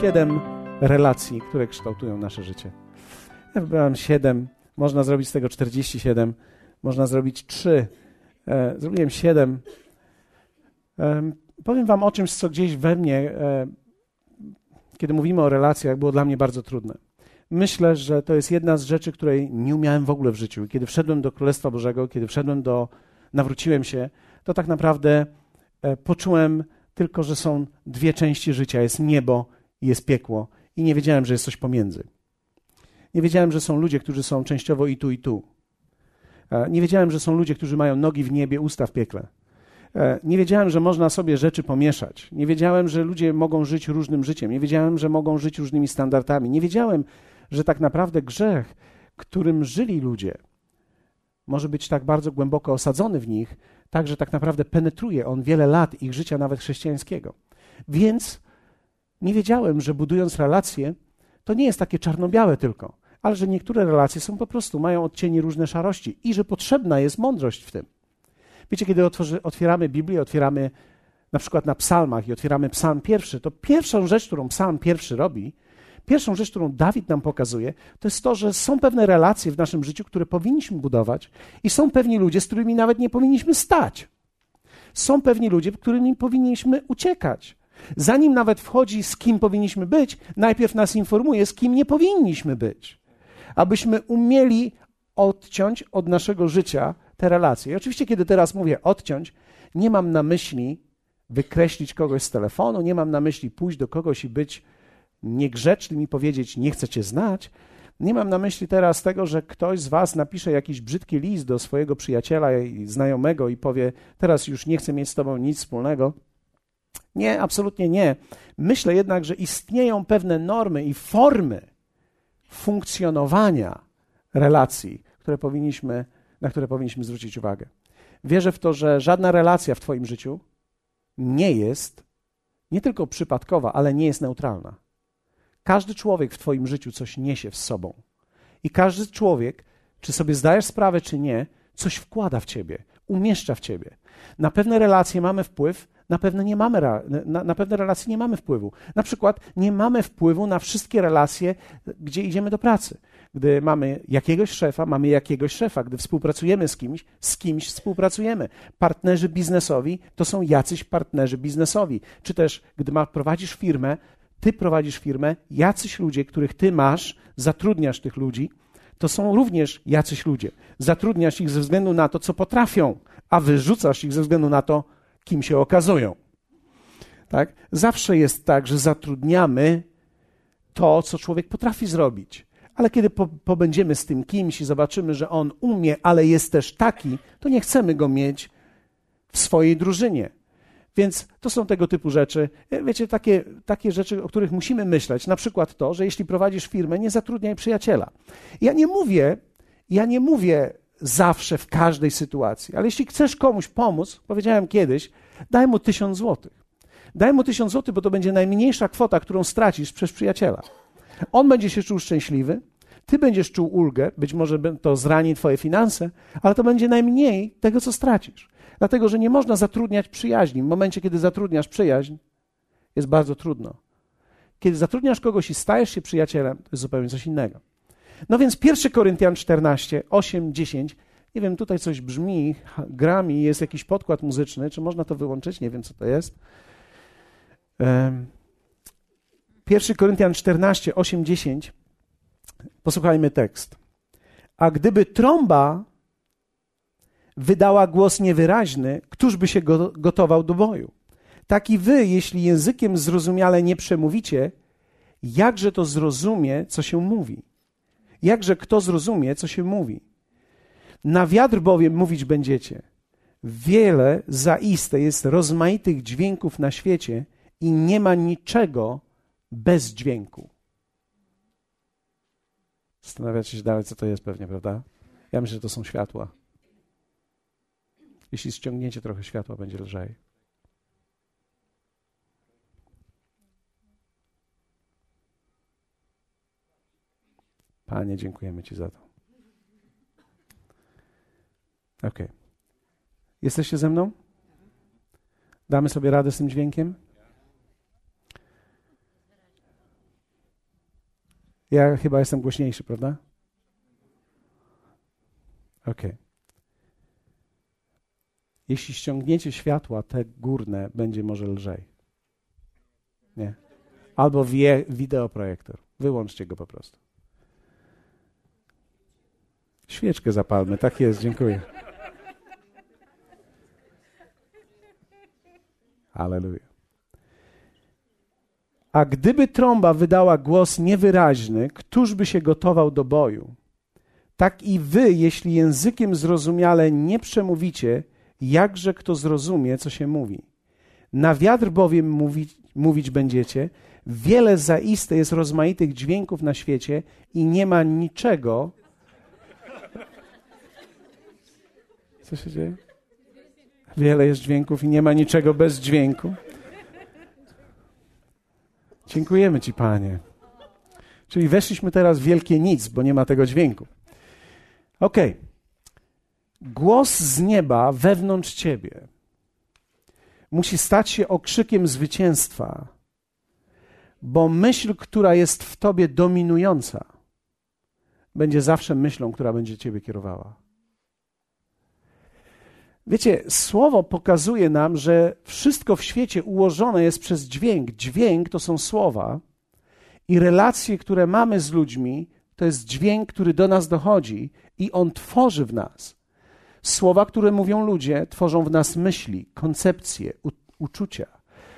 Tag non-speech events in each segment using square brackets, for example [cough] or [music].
siedem relacji, które kształtują nasze życie. Ja wybrałem siedem, można zrobić z tego 47, można zrobić trzy. E, zrobiłem siedem. E, powiem Wam o czymś, co gdzieś we mnie, e, kiedy mówimy o relacjach, było dla mnie bardzo trudne. Myślę, że to jest jedna z rzeczy, której nie umiałem w ogóle w życiu. Kiedy wszedłem do Królestwa Bożego, kiedy wszedłem do, nawróciłem się, to tak naprawdę poczułem tylko, że są dwie części życia: jest niebo i jest piekło. I nie wiedziałem, że jest coś pomiędzy. Nie wiedziałem, że są ludzie, którzy są częściowo i tu, i tu. E, nie wiedziałem, że są ludzie, którzy mają nogi w niebie, usta w piekle. E, nie wiedziałem, że można sobie rzeczy pomieszać. Nie wiedziałem, że ludzie mogą żyć różnym życiem. Nie wiedziałem, że mogą żyć różnymi standardami. Nie wiedziałem, że tak naprawdę grzech, którym żyli ludzie, może być tak bardzo głęboko osadzony w nich, tak, że tak naprawdę penetruje on wiele lat ich życia, nawet chrześcijańskiego. Więc nie wiedziałem, że budując relacje, to nie jest takie czarno-białe tylko, ale że niektóre relacje są po prostu, mają odcienie różne szarości i że potrzebna jest mądrość w tym. Wiecie, kiedy otworzy, otwieramy Biblię, otwieramy na przykład na psalmach i otwieramy psalm pierwszy, to pierwszą rzecz, którą psalm pierwszy robi, pierwszą rzecz, którą Dawid nam pokazuje, to jest to, że są pewne relacje w naszym życiu, które powinniśmy budować i są pewni ludzie, z którymi nawet nie powinniśmy stać. Są pewni ludzie, którymi powinniśmy uciekać. Zanim nawet wchodzi, z kim powinniśmy być, najpierw nas informuje, z kim nie powinniśmy być. Abyśmy umieli odciąć od naszego życia te relacje. I oczywiście, kiedy teraz mówię odciąć, nie mam na myśli wykreślić kogoś z telefonu, nie mam na myśli pójść do kogoś i być niegrzecznym i powiedzieć nie chcę cię znać. Nie mam na myśli teraz tego, że ktoś z was napisze jakiś brzydki list do swojego przyjaciela i znajomego i powie teraz już nie chcę mieć z tobą nic wspólnego. Nie, absolutnie nie. Myślę jednak, że istnieją pewne normy i formy funkcjonowania relacji, które powinniśmy, na które powinniśmy zwrócić uwagę. Wierzę w to, że żadna relacja w Twoim życiu nie jest nie tylko przypadkowa, ale nie jest neutralna. Każdy człowiek w Twoim życiu coś niesie w sobą. I każdy człowiek, czy sobie zdajesz sprawę, czy nie, coś wkłada w Ciebie, umieszcza w Ciebie. Na pewne relacje mamy wpływ, na pewne, nie mamy, na, na pewne relacje nie mamy wpływu. Na przykład nie mamy wpływu na wszystkie relacje, gdzie idziemy do pracy. Gdy mamy jakiegoś szefa, mamy jakiegoś szefa. Gdy współpracujemy z kimś, z kimś współpracujemy. Partnerzy biznesowi to są jacyś partnerzy biznesowi. Czy też, gdy ma, prowadzisz firmę, ty prowadzisz firmę, jacyś ludzie, których ty masz, zatrudniasz tych ludzi, to są również jacyś ludzie. Zatrudniasz ich ze względu na to, co potrafią, a wyrzucasz ich ze względu na to, kim się okazują. Tak? Zawsze jest tak, że zatrudniamy to, co człowiek potrafi zrobić. Ale kiedy po, pobędziemy z tym kimś i zobaczymy, że on umie, ale jest też taki, to nie chcemy go mieć w swojej drużynie. Więc to są tego typu rzeczy. Wiecie, takie, takie rzeczy, o których musimy myśleć. Na przykład to, że jeśli prowadzisz firmę, nie zatrudniaj przyjaciela. Ja nie mówię, ja nie mówię zawsze w każdej sytuacji, ale jeśli chcesz komuś pomóc, powiedziałem kiedyś, daj mu tysiąc złotych. Daj mu tysiąc złotych, bo to będzie najmniejsza kwota, którą stracisz przez przyjaciela. On będzie się czuł szczęśliwy, ty będziesz czuł ulgę, być może to zrani twoje finanse, ale to będzie najmniej tego, co stracisz. Dlatego, że nie można zatrudniać przyjaźni. W momencie, kiedy zatrudniasz przyjaźń, jest bardzo trudno. Kiedy zatrudniasz kogoś i stajesz się przyjacielem, to jest zupełnie coś innego. No więc 1 Koryntian 14, 8, 10. Nie wiem, tutaj coś brzmi, gra mi, jest jakiś podkład muzyczny. Czy można to wyłączyć? Nie wiem, co to jest. 1 Koryntian 14, 8, 10. Posłuchajmy tekst. A gdyby trąba wydała głos niewyraźny, któż by się go, gotował do boju? Tak i wy, jeśli językiem zrozumiale nie przemówicie, jakże to zrozumie, co się mówi? Jakże kto zrozumie, co się mówi? Na wiatr bowiem mówić będziecie. Wiele zaiste jest rozmaitych dźwięków na świecie i nie ma niczego bez dźwięku. Zastanawiacie się dalej, co to jest pewnie, prawda? Ja myślę, że to są światła. Jeśli ściągniecie trochę światła, będzie lżej. Panie, dziękujemy Ci za to. Ok. Jesteście ze mną? Damy sobie radę z tym dźwiękiem? Ja chyba jestem głośniejszy, prawda? Ok. Jeśli ściągniecie światła, te górne, będzie może lżej. Nie. Albo wie, wideoprojektor. Wyłączcie go po prostu. Świeczkę zapalmy. Tak jest, dziękuję. Aleluja. A gdyby trąba wydała głos niewyraźny, któż by się gotował do boju? Tak i wy, jeśli językiem zrozumiale nie przemówicie, jakże kto zrozumie, co się mówi? Na wiatr bowiem mówić, mówić będziecie, wiele zaiste jest rozmaitych dźwięków na świecie i nie ma niczego. Co się dzieje? Wiele jest dźwięków i nie ma niczego bez dźwięku. Dziękujemy Ci, Panie. Czyli weszliśmy teraz w wielkie nic, bo nie ma tego dźwięku. Ok. Głos z nieba wewnątrz Ciebie musi stać się okrzykiem zwycięstwa, bo myśl, która jest w Tobie dominująca, będzie zawsze myślą, która będzie Ciebie kierowała. Wiecie, słowo pokazuje nam, że wszystko w świecie ułożone jest przez dźwięk. Dźwięk to są słowa i relacje, które mamy z ludźmi, to jest dźwięk, który do nas dochodzi i on tworzy w nas. Słowa, które mówią ludzie, tworzą w nas myśli, koncepcje, u- uczucia.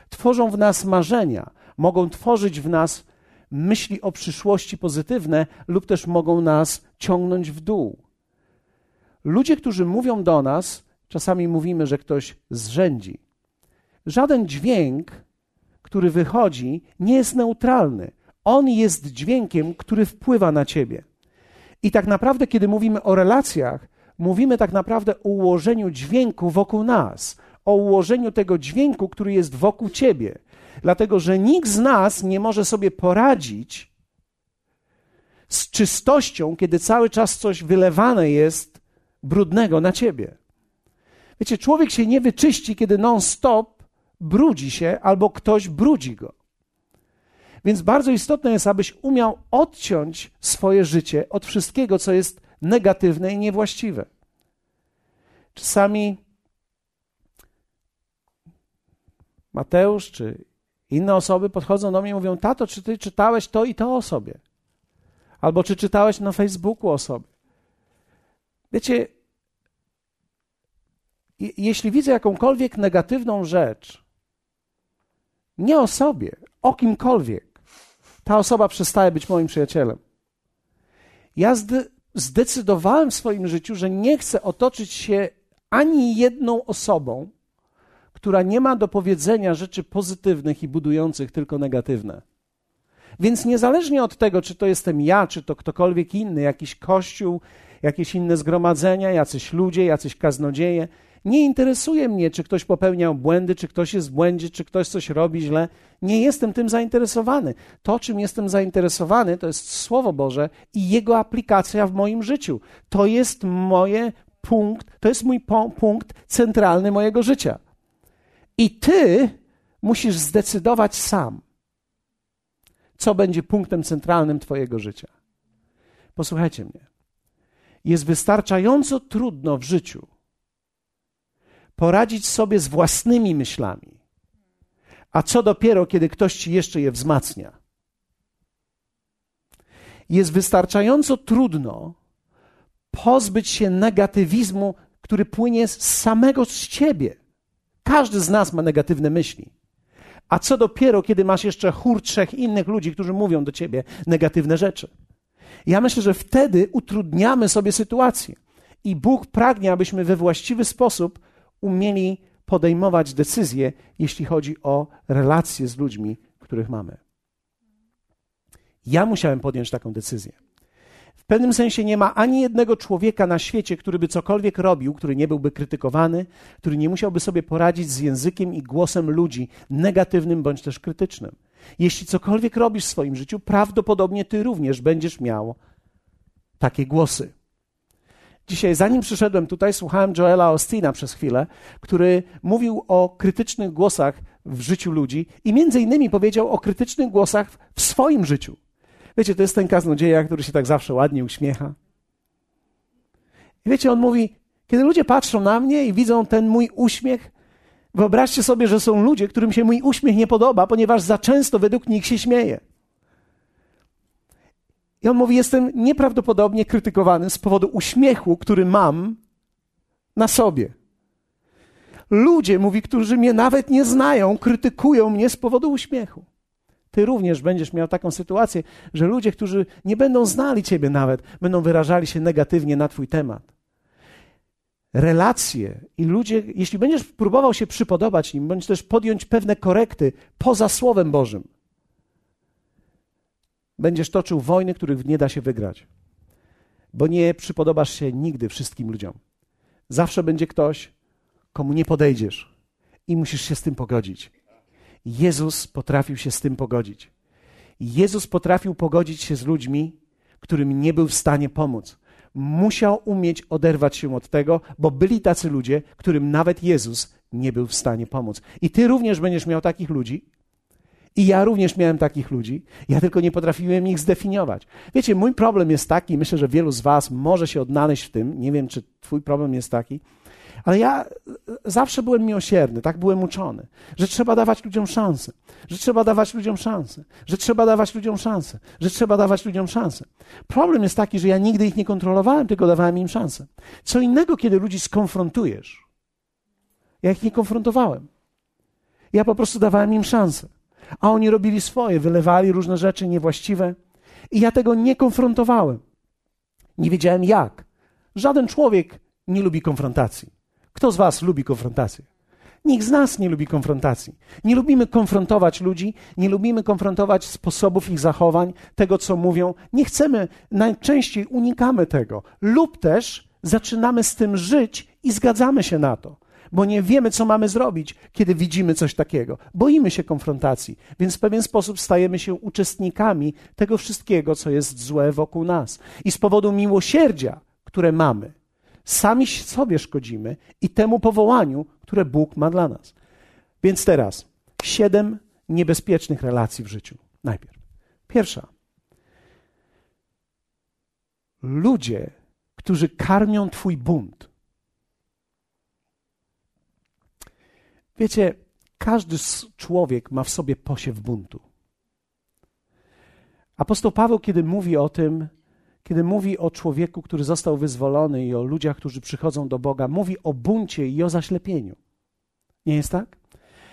Tworzą w nas marzenia, mogą tworzyć w nas myśli o przyszłości pozytywne lub też mogą nas ciągnąć w dół. Ludzie, którzy mówią do nas, Czasami mówimy, że ktoś zrzędzi. Żaden dźwięk, który wychodzi, nie jest neutralny. On jest dźwiękiem, który wpływa na ciebie. I tak naprawdę, kiedy mówimy o relacjach, mówimy tak naprawdę o ułożeniu dźwięku wokół nas, o ułożeniu tego dźwięku, który jest wokół ciebie. Dlatego, że nikt z nas nie może sobie poradzić z czystością, kiedy cały czas coś wylewane jest brudnego na ciebie. Wiecie, człowiek się nie wyczyści, kiedy non-stop brudzi się albo ktoś brudzi go. Więc bardzo istotne jest, abyś umiał odciąć swoje życie od wszystkiego, co jest negatywne i niewłaściwe. Czasami Mateusz czy inne osoby podchodzą do mnie i mówią: Tato, czy ty czytałeś to i to o sobie? Albo czy czytałeś na Facebooku o sobie? Wiecie, jeśli widzę jakąkolwiek negatywną rzecz, nie o sobie, o kimkolwiek, ta osoba przestaje być moim przyjacielem. Ja zde zdecydowałem w swoim życiu, że nie chcę otoczyć się ani jedną osobą, która nie ma do powiedzenia rzeczy pozytywnych i budujących, tylko negatywne. Więc niezależnie od tego, czy to jestem ja, czy to ktokolwiek inny, jakiś kościół, jakieś inne zgromadzenia, jacyś ludzie, jacyś kaznodzieje, nie interesuje mnie, czy ktoś popełniał błędy, czy ktoś jest w błędzie, czy ktoś coś robi źle. Nie jestem tym zainteresowany. To, czym jestem zainteresowany, to jest Słowo Boże i jego aplikacja w moim życiu. To jest moje punkt, to jest mój punkt centralny mojego życia. I ty musisz zdecydować sam, co będzie punktem centralnym Twojego życia. Posłuchajcie mnie. Jest wystarczająco trudno w życiu poradzić sobie z własnymi myślami. A co dopiero, kiedy ktoś ci jeszcze je wzmacnia? Jest wystarczająco trudno pozbyć się negatywizmu, który płynie z samego z ciebie. Każdy z nas ma negatywne myśli. A co dopiero, kiedy masz jeszcze chór trzech innych ludzi, którzy mówią do ciebie negatywne rzeczy? Ja myślę, że wtedy utrudniamy sobie sytuację. I Bóg pragnie, abyśmy we właściwy sposób umieli podejmować decyzje, jeśli chodzi o relacje z ludźmi, których mamy. Ja musiałem podjąć taką decyzję. W pewnym sensie nie ma ani jednego człowieka na świecie, który by cokolwiek robił, który nie byłby krytykowany, który nie musiałby sobie poradzić z językiem i głosem ludzi, negatywnym bądź też krytycznym. Jeśli cokolwiek robisz w swoim życiu, prawdopodobnie ty również będziesz miał takie głosy. Dzisiaj, zanim przyszedłem tutaj, słuchałem Joela Ostina przez chwilę, który mówił o krytycznych głosach w życiu ludzi i między innymi powiedział o krytycznych głosach w swoim życiu. Wiecie, to jest ten kaznodzieja, który się tak zawsze ładnie uśmiecha. I wiecie, on mówi, kiedy ludzie patrzą na mnie i widzą ten mój uśmiech, wyobraźcie sobie, że są ludzie, którym się mój uśmiech nie podoba, ponieważ za często według nich się śmieje. I on mówi: Jestem nieprawdopodobnie krytykowany z powodu uśmiechu, który mam na sobie. Ludzie, mówi, którzy mnie nawet nie znają, krytykują mnie z powodu uśmiechu. Ty również będziesz miał taką sytuację, że ludzie, którzy nie będą znali Ciebie nawet, będą wyrażali się negatywnie na Twój temat. Relacje i ludzie, jeśli będziesz próbował się przypodobać im, bądź też podjąć pewne korekty poza Słowem Bożym, będziesz toczył wojny, których nie da się wygrać. Bo nie przypodobasz się nigdy wszystkim ludziom. Zawsze będzie ktoś, komu nie podejdziesz i musisz się z tym pogodzić. Jezus potrafił się z tym pogodzić. Jezus potrafił pogodzić się z ludźmi, którym nie był w stanie pomóc. Musiał umieć oderwać się od tego, bo byli tacy ludzie, którym nawet Jezus nie był w stanie pomóc. I ty również będziesz miał takich ludzi, i ja również miałem takich ludzi, ja tylko nie potrafiłem ich zdefiniować. Wiecie, mój problem jest taki, myślę, że wielu z Was może się odnaleźć w tym, nie wiem, czy Twój problem jest taki, ale ja zawsze byłem miłosierny, tak byłem uczony, że trzeba dawać ludziom szansę, że trzeba dawać ludziom szansę, że trzeba dawać ludziom szansę, że trzeba dawać ludziom szansę. Problem jest taki, że ja nigdy ich nie kontrolowałem, tylko dawałem im szansę. Co innego, kiedy ludzi skonfrontujesz. Ja ich nie konfrontowałem. Ja po prostu dawałem im szansę a oni robili swoje, wylewali różne rzeczy niewłaściwe. I ja tego nie konfrontowałem. Nie wiedziałem jak. Żaden człowiek nie lubi konfrontacji. Kto z Was lubi konfrontację? Nikt z nas nie lubi konfrontacji. Nie lubimy konfrontować ludzi, nie lubimy konfrontować sposobów ich zachowań, tego co mówią. Nie chcemy, najczęściej unikamy tego. Lub też zaczynamy z tym żyć i zgadzamy się na to bo nie wiemy, co mamy zrobić, kiedy widzimy coś takiego. Boimy się konfrontacji, więc w pewien sposób stajemy się uczestnikami tego wszystkiego, co jest złe wokół nas. I z powodu miłosierdzia, które mamy, sami sobie szkodzimy i temu powołaniu, które Bóg ma dla nas. Więc teraz siedem niebezpiecznych relacji w życiu. Najpierw. Pierwsza. Ludzie, którzy karmią Twój bunt Wiecie, każdy człowiek ma w sobie posiew buntu. Apostoł Paweł, kiedy mówi o tym, kiedy mówi o człowieku, który został wyzwolony i o ludziach, którzy przychodzą do Boga, mówi o buncie i o zaślepieniu. Nie jest tak?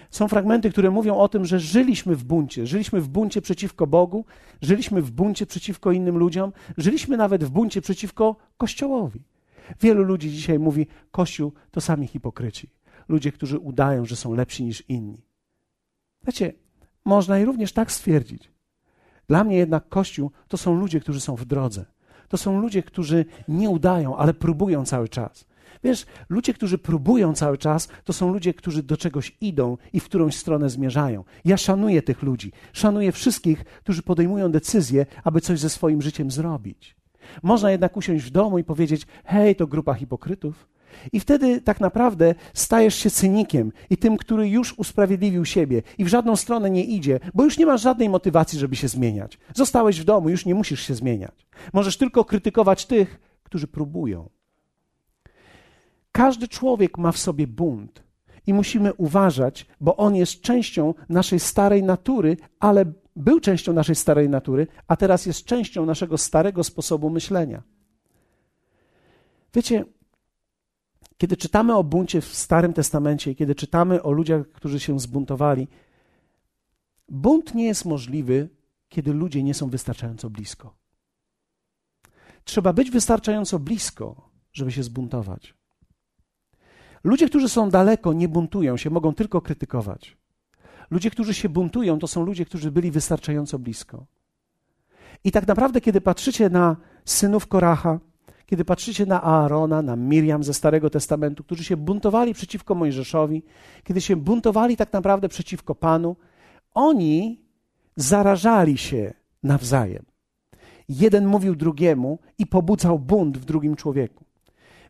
Są fragmenty, które mówią o tym, że żyliśmy w buncie. Żyliśmy w buncie przeciwko Bogu, żyliśmy w buncie przeciwko innym ludziom, żyliśmy nawet w buncie przeciwko Kościołowi. Wielu ludzi dzisiaj mówi: Kościół to sami hipokryci ludzie, którzy udają, że są lepsi niż inni. Wiecie, można i również tak stwierdzić. Dla mnie jednak Kościół to są ludzie, którzy są w drodze. To są ludzie, którzy nie udają, ale próbują cały czas. Wiesz, ludzie, którzy próbują cały czas, to są ludzie, którzy do czegoś idą i w którąś stronę zmierzają. Ja szanuję tych ludzi. Szanuję wszystkich, którzy podejmują decyzję, aby coś ze swoim życiem zrobić. Można jednak usiąść w domu i powiedzieć: Hej, to grupa hipokrytów. I wtedy tak naprawdę stajesz się cynikiem i tym, który już usprawiedliwił siebie i w żadną stronę nie idzie, bo już nie masz żadnej motywacji, żeby się zmieniać. Zostałeś w domu, już nie musisz się zmieniać. Możesz tylko krytykować tych, którzy próbują. Każdy człowiek ma w sobie bunt i musimy uważać, bo on jest częścią naszej starej natury, ale był częścią naszej starej natury, a teraz jest częścią naszego starego sposobu myślenia. Wiecie, kiedy czytamy o buncie w Starym Testamencie kiedy czytamy o ludziach, którzy się zbuntowali, bunt nie jest możliwy, kiedy ludzie nie są wystarczająco blisko. Trzeba być wystarczająco blisko, żeby się zbuntować. Ludzie, którzy są daleko, nie buntują się, mogą tylko krytykować. Ludzie, którzy się buntują, to są ludzie, którzy byli wystarczająco blisko. I tak naprawdę, kiedy patrzycie na synów Koracha, kiedy patrzycie na Aarona, na Miriam ze Starego Testamentu, którzy się buntowali przeciwko Mojżeszowi, kiedy się buntowali tak naprawdę przeciwko Panu, oni zarażali się nawzajem. Jeden mówił drugiemu i pobudzał bunt w drugim człowieku.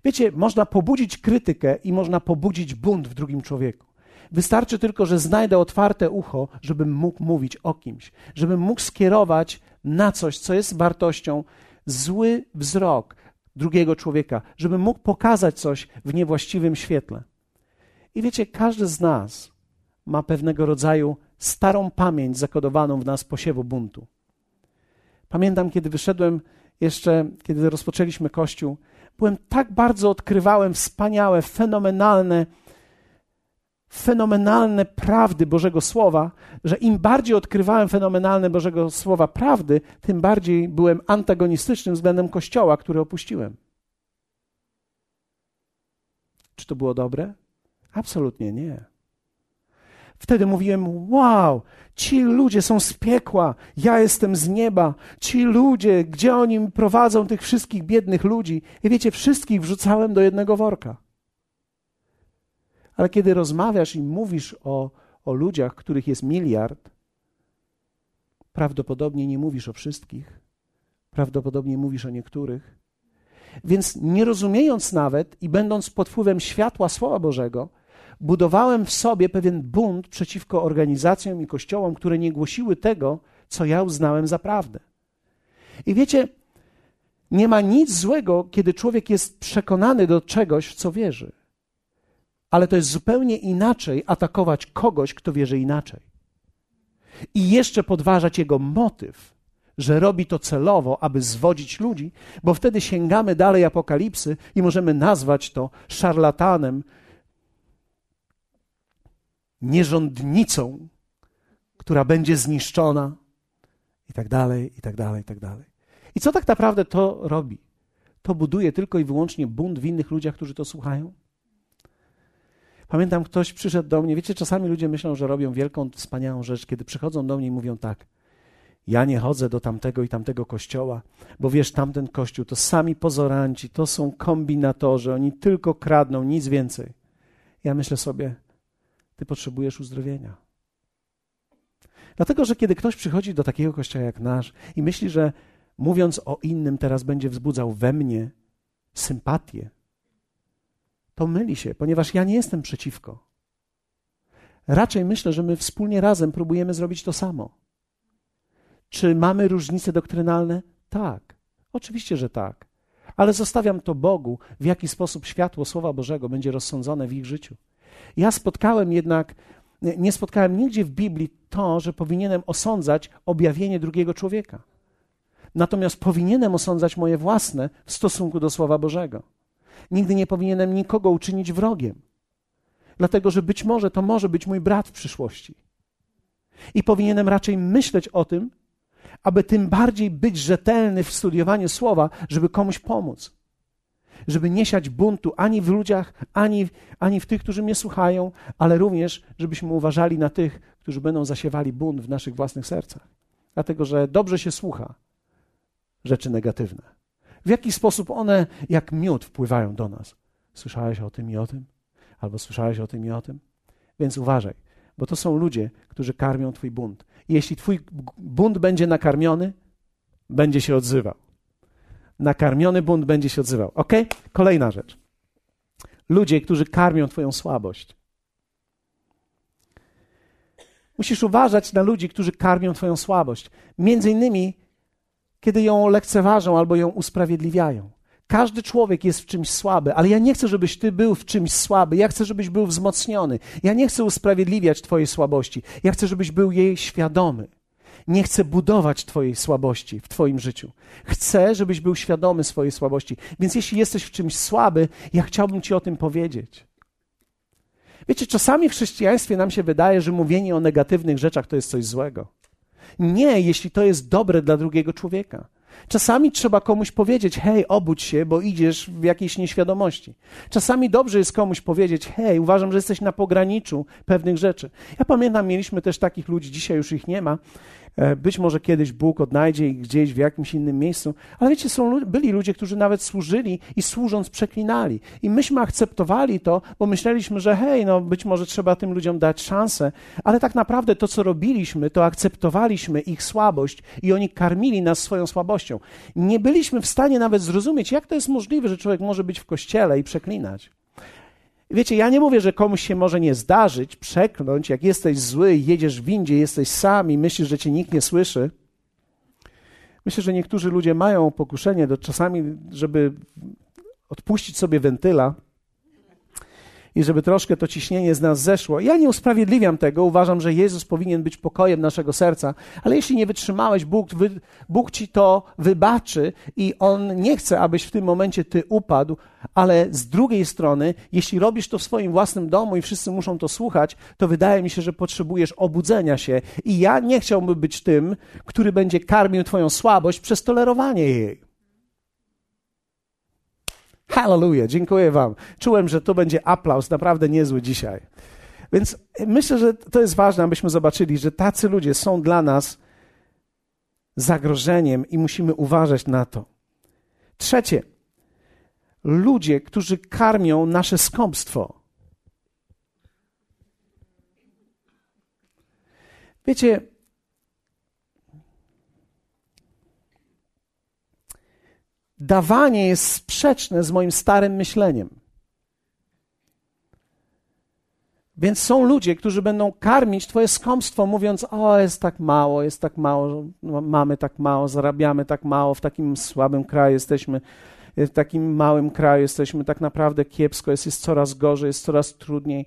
Wiecie, można pobudzić krytykę i można pobudzić bunt w drugim człowieku. Wystarczy tylko, że znajdę otwarte ucho, żebym mógł mówić o kimś, żebym mógł skierować na coś, co jest wartością, zły wzrok drugiego człowieka, żeby mógł pokazać coś w niewłaściwym świetle. I wiecie, każdy z nas ma pewnego rodzaju starą pamięć zakodowaną w nas posiewu buntu. Pamiętam, kiedy wyszedłem jeszcze, kiedy rozpoczęliśmy Kościół, byłem tak bardzo odkrywałem wspaniałe, fenomenalne, fenomenalne prawdy Bożego Słowa, że im bardziej odkrywałem fenomenalne Bożego Słowa prawdy, tym bardziej byłem antagonistycznym względem Kościoła, który opuściłem. Czy to było dobre? Absolutnie nie. Wtedy mówiłem: Wow, ci ludzie są z piekła, ja jestem z nieba. Ci ludzie, gdzie oni prowadzą tych wszystkich biednych ludzi? I wiecie, wszystkich wrzucałem do jednego worka. Ale kiedy rozmawiasz i mówisz o, o ludziach, których jest miliard, prawdopodobnie nie mówisz o wszystkich, prawdopodobnie mówisz o niektórych. Więc nie rozumiejąc nawet i będąc pod wpływem światła Słowa Bożego, budowałem w sobie pewien bunt przeciwko organizacjom i kościołom, które nie głosiły tego, co ja uznałem za prawdę. I wiecie, nie ma nic złego, kiedy człowiek jest przekonany do czegoś, w co wierzy. Ale to jest zupełnie inaczej atakować kogoś, kto wierzy inaczej. I jeszcze podważać jego motyw, że robi to celowo, aby zwodzić ludzi, bo wtedy sięgamy dalej apokalipsy i możemy nazwać to szarlatanem, nierządnicą, która będzie zniszczona, i tak dalej, i tak dalej, i tak dalej. I co tak naprawdę to robi? To buduje tylko i wyłącznie bunt w innych ludziach, którzy to słuchają. Pamiętam, ktoś przyszedł do mnie. Wiecie, czasami ludzie myślą, że robią wielką, wspaniałą rzecz, kiedy przychodzą do mnie i mówią tak. Ja nie chodzę do tamtego i tamtego kościoła, bo wiesz, tamten kościół to sami pozoranci, to są kombinatorzy, oni tylko kradną, nic więcej. Ja myślę sobie, ty potrzebujesz uzdrowienia. Dlatego, że kiedy ktoś przychodzi do takiego kościoła jak nasz i myśli, że mówiąc o innym teraz będzie wzbudzał we mnie sympatię, to myli się, ponieważ ja nie jestem przeciwko. Raczej myślę, że my wspólnie razem próbujemy zrobić to samo. Czy mamy różnice doktrynalne? Tak. Oczywiście, że tak. Ale zostawiam to Bogu, w jaki sposób światło Słowa Bożego będzie rozsądzone w ich życiu. Ja spotkałem jednak, nie spotkałem nigdzie w Biblii to, że powinienem osądzać objawienie drugiego człowieka. Natomiast powinienem osądzać moje własne w stosunku do Słowa Bożego. Nigdy nie powinienem nikogo uczynić wrogiem, dlatego że być może to może być mój brat w przyszłości. I powinienem raczej myśleć o tym, aby tym bardziej być rzetelny w studiowaniu słowa, żeby komuś pomóc żeby nie siać buntu ani w ludziach, ani, ani w tych, którzy mnie słuchają, ale również, żebyśmy uważali na tych, którzy będą zasiewali bunt w naszych własnych sercach. Dlatego, że dobrze się słucha rzeczy negatywne. W jaki sposób one, jak miód, wpływają do nas? Słyszałeś o tym i o tym? Albo słyszałeś o tym i o tym? Więc uważaj, bo to są ludzie, którzy karmią Twój bunt. I jeśli Twój bunt będzie nakarmiony, będzie się odzywał nakarmiony bunt będzie się odzywał. Ok? Kolejna rzecz. Ludzie, którzy karmią Twoją słabość. Musisz uważać na ludzi, którzy karmią Twoją słabość. Między innymi, kiedy ją lekceważą albo ją usprawiedliwiają. Każdy człowiek jest w czymś słaby, ale ja nie chcę, żebyś ty był w czymś słaby. Ja chcę, żebyś był wzmocniony. Ja nie chcę usprawiedliwiać Twojej słabości. Ja chcę, żebyś był jej świadomy nie chcę budować Twojej słabości w Twoim życiu. Chcę, żebyś był świadomy swojej słabości. Więc jeśli jesteś w czymś słaby, ja chciałbym Ci o tym powiedzieć. Wiecie, czasami w chrześcijaństwie nam się wydaje, że mówienie o negatywnych rzeczach to jest coś złego. Nie, jeśli to jest dobre dla drugiego człowieka. Czasami trzeba komuś powiedzieć: hej, obudź się, bo idziesz w jakiejś nieświadomości. Czasami dobrze jest komuś powiedzieć: hej, uważam, że jesteś na pograniczu pewnych rzeczy. Ja pamiętam, mieliśmy też takich ludzi, dzisiaj już ich nie ma, być może kiedyś Bóg odnajdzie ich gdzieś w jakimś innym miejscu, ale wiecie, są, byli ludzie, którzy nawet służyli i służąc przeklinali. I myśmy akceptowali to, bo myśleliśmy, że hej, no być może trzeba tym ludziom dać szansę, ale tak naprawdę to, co robiliśmy, to akceptowaliśmy ich słabość i oni karmili nas swoją słabością. Nie byliśmy w stanie nawet zrozumieć, jak to jest możliwe, że człowiek może być w kościele i przeklinać. Wiecie, ja nie mówię, że komuś się może nie zdarzyć, przekląć, jak jesteś zły, jedziesz w jesteś sam i myślisz, że cię nikt nie słyszy. Myślę, że niektórzy ludzie mają pokuszenie do czasami, żeby odpuścić sobie wentyla i żeby troszkę to ciśnienie z nas zeszło. Ja nie usprawiedliwiam tego, uważam, że Jezus powinien być pokojem naszego serca, ale jeśli nie wytrzymałeś, Bóg, wy, Bóg ci to wybaczy i On nie chce, abyś w tym momencie ty upadł, ale z drugiej strony, jeśli robisz to w swoim własnym domu i wszyscy muszą to słuchać, to wydaje mi się, że potrzebujesz obudzenia się i ja nie chciałbym być tym, który będzie karmił twoją słabość przez tolerowanie jej. Hallelujah, dziękuję Wam. Czułem, że to będzie aplauz, naprawdę niezły dzisiaj. Więc myślę, że to jest ważne, abyśmy zobaczyli, że tacy ludzie są dla nas zagrożeniem i musimy uważać na to. Trzecie, ludzie, którzy karmią nasze skąpstwo. Wiecie, dawanie jest sprzeczne z moim starym myśleniem. Więc są ludzie, którzy będą karmić Twoje skąpstwo, mówiąc: O, jest tak mało, jest tak mało, no, mamy tak mało, zarabiamy tak mało, w takim słabym kraju jesteśmy, w takim małym kraju jesteśmy, tak naprawdę kiepsko, jest, jest coraz gorzej, jest coraz trudniej.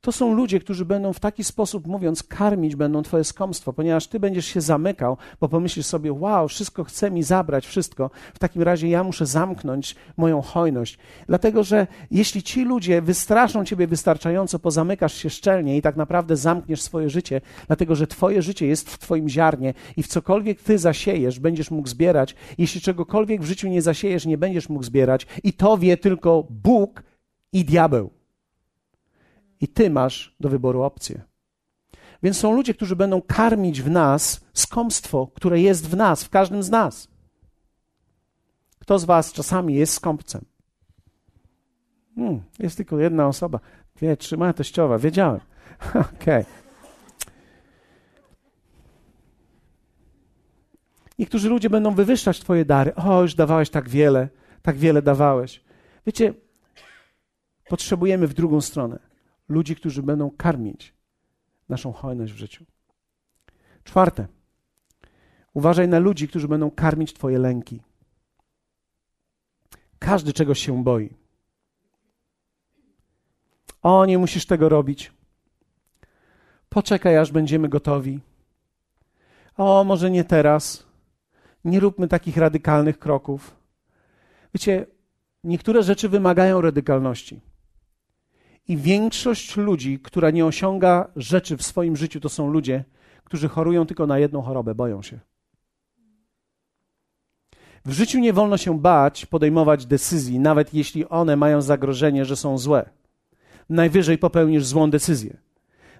To są ludzie, którzy będą w taki sposób, mówiąc, karmić będą Twoje skąpstwo, ponieważ Ty będziesz się zamykał, bo pomyślisz sobie, wow, wszystko chce mi zabrać, wszystko. W takim razie ja muszę zamknąć moją hojność. Dlatego, że jeśli ci ludzie wystraszą Ciebie wystarczająco, pozamykasz się szczelnie i tak naprawdę zamkniesz swoje życie, dlatego, że Twoje życie jest w Twoim ziarnie i w cokolwiek Ty zasiejesz, będziesz mógł zbierać. Jeśli czegokolwiek w życiu nie zasiejesz, nie będziesz mógł zbierać. I to wie tylko Bóg i diabeł i ty masz do wyboru opcję. Więc są ludzie, którzy będą karmić w nas skąpstwo, które jest w nas, w każdym z nas. Kto z Was czasami jest skąpcem? Hmm, jest tylko jedna osoba. Dwie, trzy, moja teściowa, wiedziałem. [laughs] Okej. Okay. Niektórzy ludzie będą wywyższać Twoje dary. O, już dawałeś tak wiele, tak wiele dawałeś. Wiecie, potrzebujemy w drugą stronę ludzi, którzy będą karmić naszą hojność w życiu. Czwarte, uważaj na ludzi, którzy będą karmić Twoje lęki. Każdy czegoś się boi. O, nie musisz tego robić. Poczekaj, aż będziemy gotowi. O, może nie teraz. Nie róbmy takich radykalnych kroków. Wiecie, niektóre rzeczy wymagają radykalności. I większość ludzi, która nie osiąga rzeczy w swoim życiu, to są ludzie, którzy chorują tylko na jedną chorobę, boją się. W życiu nie wolno się bać podejmować decyzji, nawet jeśli one mają zagrożenie, że są złe. Najwyżej popełnisz złą decyzję.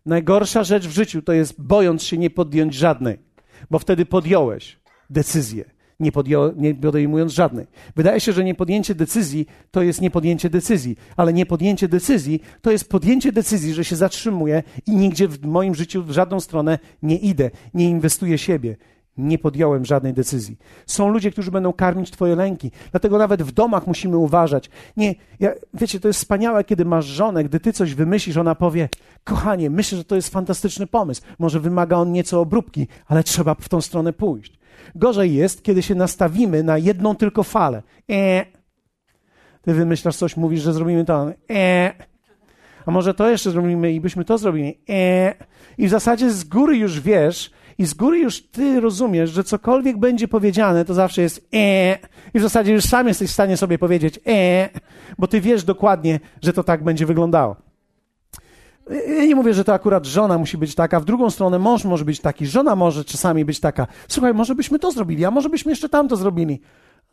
Najgorsza rzecz w życiu to jest bojąc się nie podjąć żadnej, bo wtedy podjąłeś decyzję nie, podjął, nie podejmując żadnej. Wydaje się, że niepodjęcie decyzji to jest niepodjęcie decyzji, ale niepodjęcie decyzji to jest podjęcie decyzji, że się zatrzymuję i nigdzie w moim życiu w żadną stronę nie idę, nie inwestuję siebie. Nie podjąłem żadnej decyzji. Są ludzie, którzy będą karmić Twoje lęki. Dlatego nawet w domach musimy uważać. Nie, ja, wiecie, to jest wspaniałe, kiedy masz żonę, gdy Ty coś wymyślisz, ona powie: Kochanie, myślę, że to jest fantastyczny pomysł. Może wymaga on nieco obróbki, ale trzeba w tą stronę pójść. Gorzej jest, kiedy się nastawimy na jedną tylko falę. E. Ty wymyślasz coś, mówisz, że zrobimy to. E. A może to jeszcze zrobimy i byśmy to zrobili. E. I w zasadzie z góry już wiesz, i z góry już ty rozumiesz, że cokolwiek będzie powiedziane, to zawsze jest e. I w zasadzie już sam jesteś w stanie sobie powiedzieć e, bo ty wiesz dokładnie, że to tak będzie wyglądało. Ja nie mówię, że to akurat żona musi być taka, w drugą stronę mąż może być taki, żona może czasami być taka. Słuchaj, może byśmy to zrobili, a może byśmy jeszcze tamto zrobili.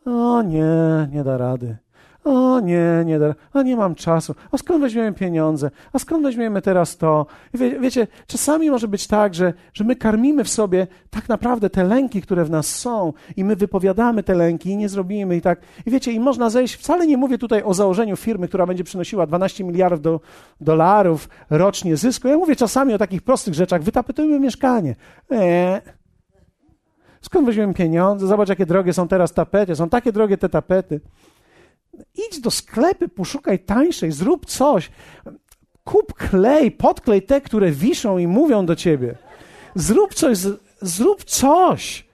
O nie, nie da rady. O nie, nie da, a nie mam czasu. A skąd weźmiemy pieniądze? A skąd weźmiemy teraz to? Wie, wiecie, czasami może być tak, że, że my karmimy w sobie tak naprawdę te lęki, które w nas są i my wypowiadamy te lęki i nie zrobimy i tak. I wiecie, i można zejść, wcale nie mówię tutaj o założeniu firmy, która będzie przynosiła 12 miliardów do, dolarów rocznie zysku. Ja mówię czasami o takich prostych rzeczach. Wytapetujmy mieszkanie. Eee. Skąd weźmiemy pieniądze? Zobacz, jakie drogie są teraz tapety. Są takie drogie te tapety. Idź do sklepy, poszukaj tańszej, zrób coś. Kup klej, podklej te, które wiszą i mówią do ciebie. Zrób coś, zrób coś.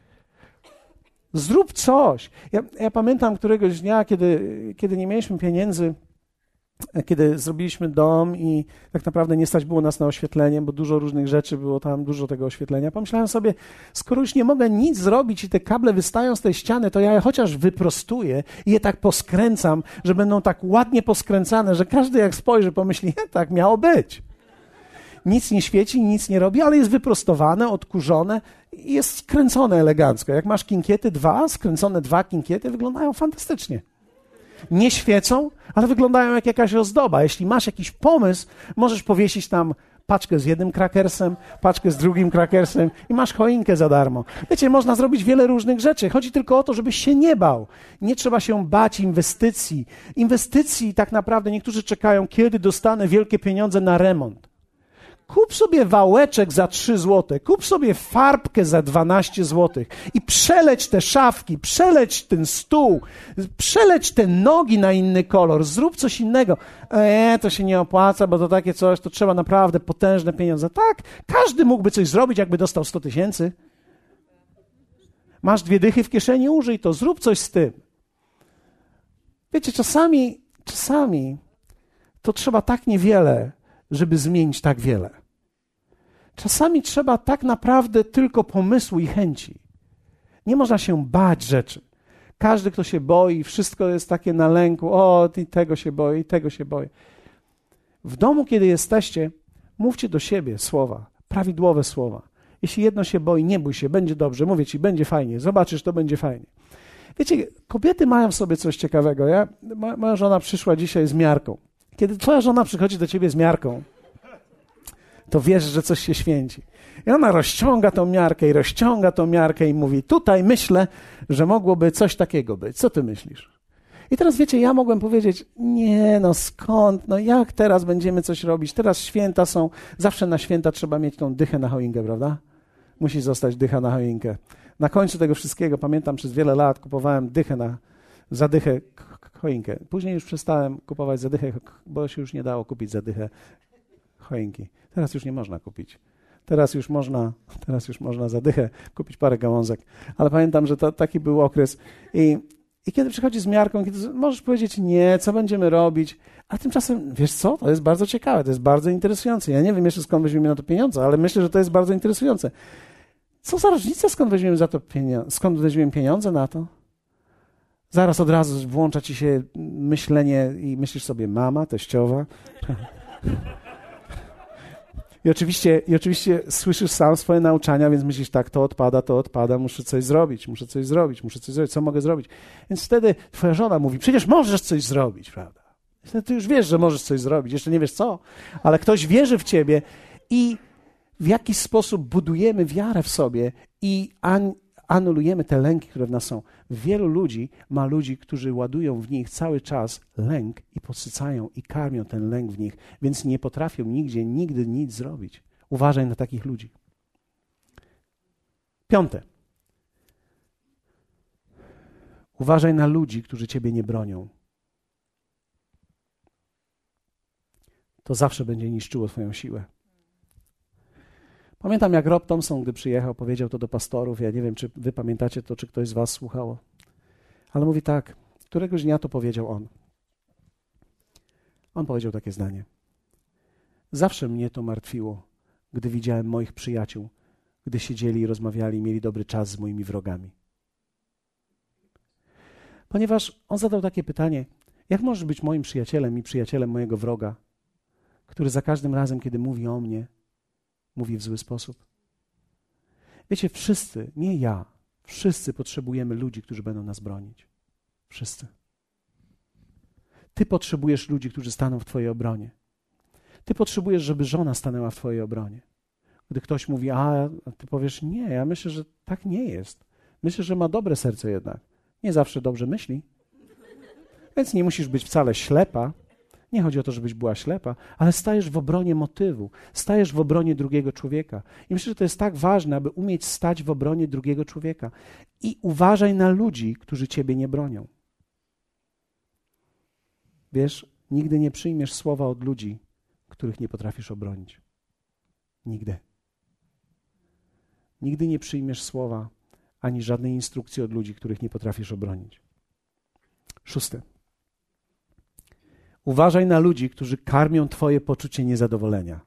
Zrób coś. Ja, ja pamiętam któregoś dnia, kiedy, kiedy nie mieliśmy pieniędzy, [laughs] kiedy zrobiliśmy dom i tak naprawdę nie stać było nas na oświetlenie, bo dużo różnych rzeczy było tam, dużo tego oświetlenia. Pomyślałem sobie, skoro już nie mogę nic zrobić i te kable wystają z tej ściany, to ja je chociaż wyprostuję i je tak poskręcam, że będą tak ładnie poskręcane, że każdy jak spojrzy, pomyśli, tak miało być. Nic nie świeci, nic nie robi, ale jest wyprostowane, odkurzone i jest skręcone elegancko. Jak masz kinkiety dwa, skręcone dwa kinkiety, wyglądają fantastycznie nie świecą, ale wyglądają jak jakaś ozdoba. Jeśli masz jakiś pomysł, możesz powiesić tam paczkę z jednym krakersem, paczkę z drugim krakersem i masz choinkę za darmo. Wiecie, można zrobić wiele różnych rzeczy. Chodzi tylko o to, żebyś się nie bał. Nie trzeba się bać inwestycji. Inwestycji tak naprawdę niektórzy czekają, kiedy dostanę wielkie pieniądze na remont. Kup sobie wałeczek za 3 zł, kup sobie farbkę za 12 zł i przeleć te szafki, przeleć ten stół, przeleć te nogi na inny kolor, zrób coś innego. Eee, to się nie opłaca, bo to takie coś, to trzeba naprawdę potężne pieniądze. Tak, każdy mógłby coś zrobić, jakby dostał 100 tysięcy. Masz dwie dychy w kieszeni, użyj to, zrób coś z tym. Wiecie, czasami, czasami to trzeba tak niewiele, żeby zmienić tak wiele. Czasami trzeba tak naprawdę tylko pomysłu i chęci. Nie można się bać rzeczy. Każdy, kto się boi, wszystko jest takie na lęku. O, i tego się boję, i tego się boję. W domu, kiedy jesteście, mówcie do siebie słowa, prawidłowe słowa. Jeśli jedno się boi, nie bój się, będzie dobrze, mówię ci, będzie fajnie, zobaczysz, to będzie fajnie. Wiecie, kobiety mają w sobie coś ciekawego. Ja, moja żona przyszła dzisiaj z miarką. Kiedy twoja żona przychodzi do ciebie z miarką, to wiesz, że coś się święci. I ona rozciąga tą miarkę i rozciąga tą miarkę i mówi: Tutaj myślę, że mogłoby coś takiego być. Co ty myślisz? I teraz wiecie, ja mogłem powiedzieć: Nie, no skąd? No jak teraz będziemy coś robić? Teraz święta są. Zawsze na święta trzeba mieć tą dychę na choinkę, prawda? Musi zostać dycha na choinkę. Na końcu tego wszystkiego, pamiętam, przez wiele lat kupowałem dychę na, zadychę choinkę. Później już przestałem kupować zadychę, bo się już nie dało kupić zadychę choinki. Teraz już nie można kupić. Teraz już można, teraz już można zadychę kupić parę gałązek. Ale pamiętam, że to taki był okres. I, i kiedy przychodzi z miarką, kiedy możesz powiedzieć nie, co będziemy robić, a tymczasem, wiesz co, to jest bardzo ciekawe, to jest bardzo interesujące. Ja nie wiem jeszcze skąd weźmiemy na to pieniądze, ale myślę, że to jest bardzo interesujące. Co za różnica, skąd weźmiemy za to pieniądze, skąd weźmiemy pieniądze na to? Zaraz od razu włącza ci się myślenie i myślisz sobie, mama, teściowa. I oczywiście, I oczywiście słyszysz sam swoje nauczania, więc myślisz, tak, to odpada, to odpada, muszę coś zrobić, muszę coś zrobić, muszę coś zrobić, co mogę zrobić? Więc wtedy twoja żona mówi, przecież możesz coś zrobić, prawda? Wtedy ty już wiesz, że możesz coś zrobić, jeszcze nie wiesz co, ale ktoś wierzy w ciebie i w jakiś sposób budujemy wiarę w sobie i anulujemy te lęki, które w nas są. Wielu ludzi ma ludzi, którzy ładują w nich cały czas lęk i podsycają i karmią ten lęk w nich, więc nie potrafią nigdzie, nigdy nic zrobić. Uważaj na takich ludzi. Piąte. Uważaj na ludzi, którzy ciebie nie bronią. To zawsze będzie niszczyło Twoją siłę. Pamiętam, jak Rob Thompson, gdy przyjechał, powiedział to do pastorów. Ja nie wiem, czy wy pamiętacie to, czy ktoś z was słuchało. Ale mówi tak, któregoś dnia to powiedział on. On powiedział takie zdanie. Zawsze mnie to martwiło, gdy widziałem moich przyjaciół, gdy siedzieli i rozmawiali, mieli dobry czas z moimi wrogami. Ponieważ on zadał takie pytanie: jak możesz być moim przyjacielem i przyjacielem mojego wroga, który za każdym razem, kiedy mówi o mnie, mówi w zły sposób. Wiecie, wszyscy, nie ja, wszyscy potrzebujemy ludzi, którzy będą nas bronić. Wszyscy. Ty potrzebujesz ludzi, którzy staną w Twojej obronie. Ty potrzebujesz, żeby żona stanęła w Twojej obronie. Gdy ktoś mówi, a ty powiesz, nie, ja myślę, że tak nie jest. Myślę, że ma dobre serce jednak. Nie zawsze dobrze myśli. Więc nie musisz być wcale ślepa, nie chodzi o to, żebyś była ślepa, ale stajesz w obronie motywu, stajesz w obronie drugiego człowieka. I myślę, że to jest tak ważne, aby umieć stać w obronie drugiego człowieka. I uważaj na ludzi, którzy ciebie nie bronią. Wiesz, nigdy nie przyjmiesz słowa od ludzi, których nie potrafisz obronić. Nigdy. Nigdy nie przyjmiesz słowa, ani żadnej instrukcji od ludzi, których nie potrafisz obronić. Szóste. Uważaj na ludzi, którzy karmią Twoje poczucie niezadowolenia.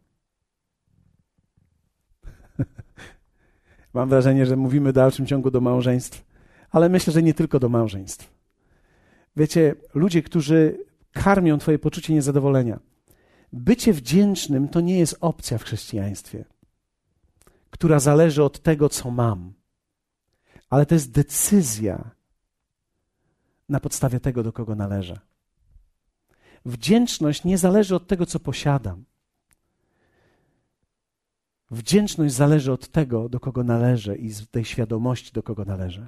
[laughs] Mam wrażenie, że mówimy w dalszym ciągu do małżeństw, ale myślę, że nie tylko do małżeństw. Wiecie, ludzie, którzy karmią Twoje poczucie niezadowolenia. Bycie wdzięcznym to nie jest opcja w chrześcijaństwie, która zależy od tego, co mam, ale to jest decyzja na podstawie tego, do kogo należę. Wdzięczność nie zależy od tego, co posiadam. Wdzięczność zależy od tego, do kogo należę i z tej świadomości, do kogo należę.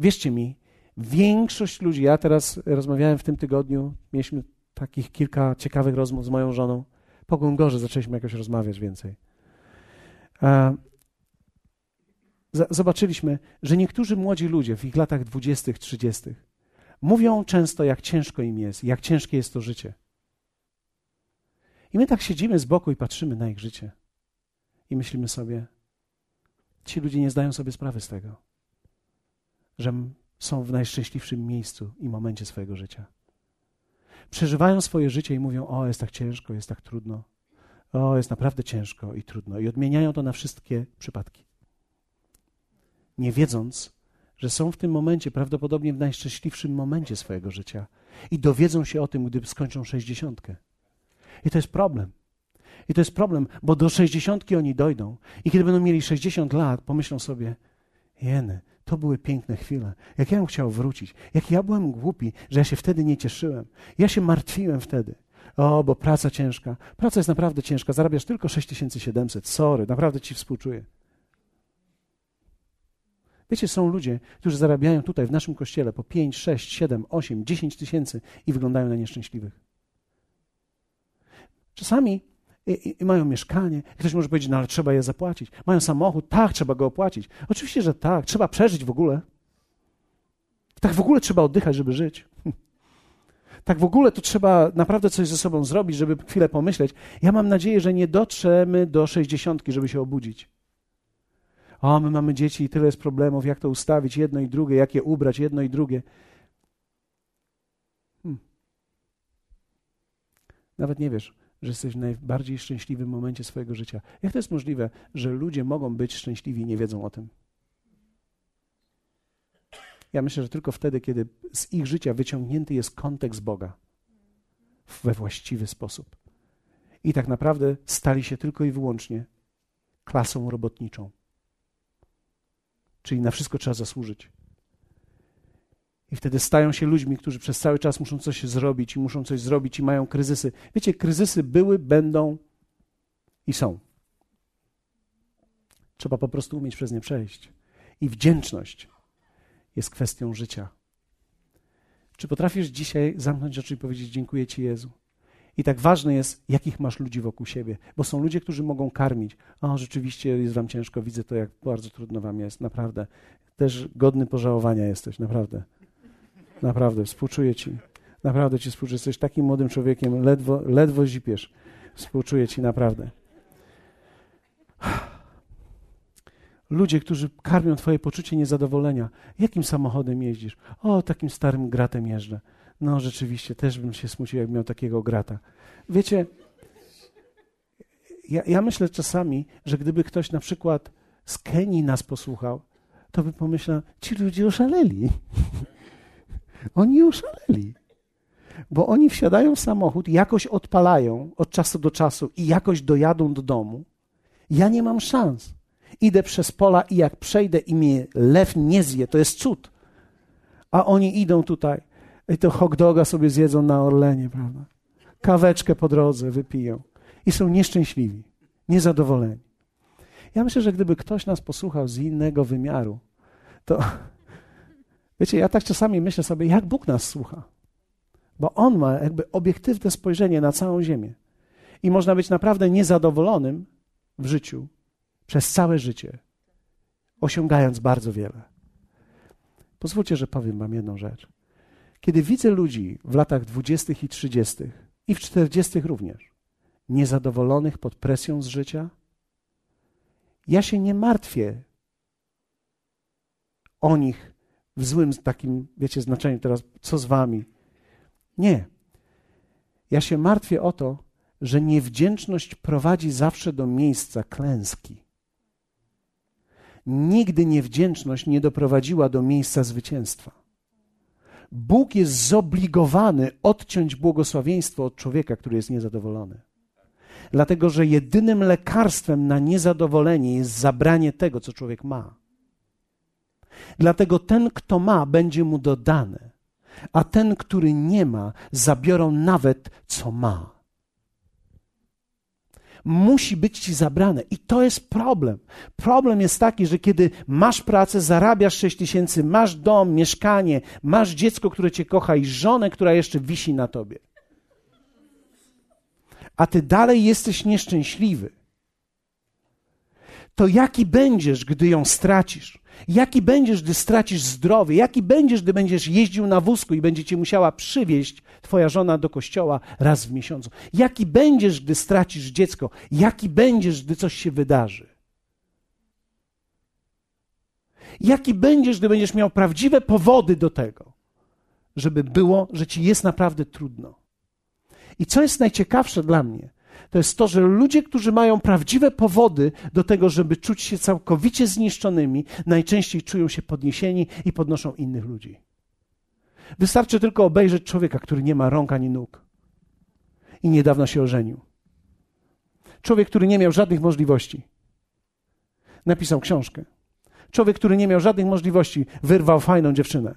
Wierzcie mi, większość ludzi, ja teraz rozmawiałem w tym tygodniu, mieliśmy takich kilka ciekawych rozmów z moją żoną. Po Gongorze zaczęliśmy jakoś rozmawiać więcej. Zobaczyliśmy, że niektórzy młodzi ludzie w ich latach dwudziestych, trzydziestych mówią często, jak ciężko im jest, jak ciężkie jest to życie. I my tak siedzimy z boku i patrzymy na ich życie. I myślimy sobie, ci ludzie nie zdają sobie sprawy z tego, że są w najszczęśliwszym miejscu i momencie swojego życia. Przeżywają swoje życie i mówią: O, jest tak ciężko, jest tak trudno. O, jest naprawdę ciężko i trudno. I odmieniają to na wszystkie przypadki. Nie wiedząc, że są w tym momencie prawdopodobnie w najszczęśliwszym momencie swojego życia i dowiedzą się o tym, gdy skończą sześćdziesiątkę. I to jest problem. I to jest problem, bo do sześćdziesiątki oni dojdą i kiedy będą mieli 60 lat, pomyślą sobie, jeny, to były piękne chwile. Jak ja bym chciał wrócić. Jak ja byłem głupi, że ja się wtedy nie cieszyłem. Ja się martwiłem wtedy. O, bo praca ciężka. Praca jest naprawdę ciężka. Zarabiasz tylko 6700. Sorry, naprawdę ci współczuję. Wiecie, są ludzie, którzy zarabiają tutaj w naszym kościele po 5, 6, 7, 8, 10 tysięcy i wyglądają na nieszczęśliwych. Czasami i, i, mają mieszkanie. Ktoś może powiedzieć, no ale trzeba je zapłacić. Mają samochód, tak, trzeba go opłacić. Oczywiście, że tak, trzeba przeżyć w ogóle. Tak w ogóle trzeba oddychać, żeby żyć. [laughs] Tak w ogóle to trzeba naprawdę coś ze sobą zrobić, żeby chwilę pomyśleć. Ja mam nadzieję, że nie dotrzemy do sześćdziesiątki, żeby się obudzić. O, my mamy dzieci i tyle jest problemów, jak to ustawić, jedno i drugie, jak je ubrać, jedno i drugie. Hmm. Nawet nie wiesz, że jesteś w najbardziej szczęśliwym momencie swojego życia. Jak to jest możliwe, że ludzie mogą być szczęśliwi i nie wiedzą o tym? Ja myślę, że tylko wtedy, kiedy z ich życia wyciągnięty jest kontekst Boga we właściwy sposób. I tak naprawdę stali się tylko i wyłącznie klasą robotniczą. Czyli na wszystko trzeba zasłużyć. I wtedy stają się ludźmi, którzy przez cały czas muszą coś zrobić i muszą coś zrobić i mają kryzysy. Wiecie, kryzysy były, będą i są. Trzeba po prostu umieć przez nie przejść. I wdzięczność jest kwestią życia. Czy potrafisz dzisiaj zamknąć oczy i powiedzieć: Dziękuję Ci, Jezu? I tak ważne jest, jakich masz ludzi wokół siebie, bo są ludzie, którzy mogą karmić. O, rzeczywiście jest Wam ciężko, widzę to, jak bardzo trudno Wam jest, naprawdę. Też godny pożałowania jesteś, naprawdę. Naprawdę, współczuję Ci. Naprawdę Ci współczuję. Jesteś takim młodym człowiekiem, ledwo, ledwo zipiesz. Współczuję Ci, naprawdę. Ludzie, którzy karmią Twoje poczucie niezadowolenia. Jakim samochodem jeździsz? O, takim starym gratem jeżdżę. No, rzeczywiście, też bym się smucił, jak miał takiego grata. Wiecie, ja, ja myślę czasami, że gdyby ktoś na przykład z Kenii nas posłuchał, to by pomyślał, ci ludzie oszaleli. [laughs] Oni oszaleli. Bo oni wsiadają w samochód, jakoś odpalają od czasu do czasu i jakoś dojadą do domu. Ja nie mam szans. Idę przez pola i jak przejdę i mnie lew nie zje, to jest cud. A oni idą tutaj i to hot doga sobie zjedzą na Orlenie, prawda? Kaweczkę po drodze wypiją. I są nieszczęśliwi, niezadowoleni. Ja myślę, że gdyby ktoś nas posłuchał z innego wymiaru, to [laughs] Wiecie, ja tak czasami myślę sobie, jak Bóg nas słucha. Bo On ma jakby obiektywne spojrzenie na całą ziemię. I można być naprawdę niezadowolonym w życiu przez całe życie, osiągając bardzo wiele. Pozwólcie, że powiem Wam jedną rzecz. Kiedy widzę ludzi w latach dwudziestych i trzydziestych i w czterdziestych również, niezadowolonych pod presją z życia, ja się nie martwię o nich w złym takim, wiecie, znaczeniu teraz, co z wami. Nie. Ja się martwię o to, że niewdzięczność prowadzi zawsze do miejsca klęski. Nigdy niewdzięczność nie doprowadziła do miejsca zwycięstwa. Bóg jest zobligowany odciąć błogosławieństwo od człowieka, który jest niezadowolony. Dlatego, że jedynym lekarstwem na niezadowolenie jest zabranie tego, co człowiek ma. Dlatego ten, kto ma, będzie mu dodane, a ten, który nie ma, zabiorą nawet, co ma musi być ci zabrane. I to jest problem. Problem jest taki, że kiedy masz pracę, zarabiasz 6 tysięcy, masz dom, mieszkanie, masz dziecko, które cię kocha i żonę, która jeszcze wisi na tobie. A ty dalej jesteś nieszczęśliwy. To jaki będziesz, gdy ją stracisz? Jaki będziesz, gdy stracisz zdrowie? Jaki będziesz, gdy będziesz jeździł na wózku i będzie cię musiała przywieźć twoja żona do kościoła raz w miesiącu? Jaki będziesz, gdy stracisz dziecko? Jaki będziesz, gdy coś się wydarzy? Jaki będziesz, gdy będziesz miał prawdziwe powody do tego, żeby było, że ci jest naprawdę trudno? I co jest najciekawsze dla mnie, to jest to, że ludzie, którzy mają prawdziwe powody do tego, żeby czuć się całkowicie zniszczonymi, najczęściej czują się podniesieni i podnoszą innych ludzi. Wystarczy tylko obejrzeć człowieka, który nie ma rąk ani nóg i niedawno się ożenił. Człowiek, który nie miał żadnych możliwości, napisał książkę. Człowiek, który nie miał żadnych możliwości, wyrwał fajną dziewczynę